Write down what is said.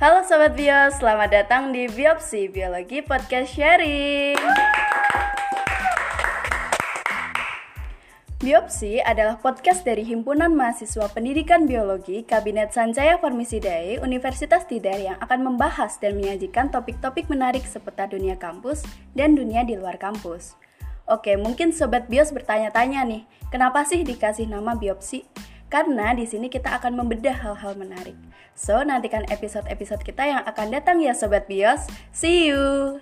Halo Sobat Bios, selamat datang di Biopsi Biologi Podcast Sharing. Biopsi adalah podcast dari Himpunan Mahasiswa Pendidikan Biologi Kabinet Sanjaya Farmisidae Universitas Tidar yang akan membahas dan menyajikan topik-topik menarik seputar dunia kampus dan dunia di luar kampus. Oke, mungkin Sobat Bios bertanya-tanya nih, kenapa sih dikasih nama biopsi? Karena di sini kita akan membedah hal-hal menarik. So, nantikan episode-episode kita yang akan datang ya Sobat Bios. See you!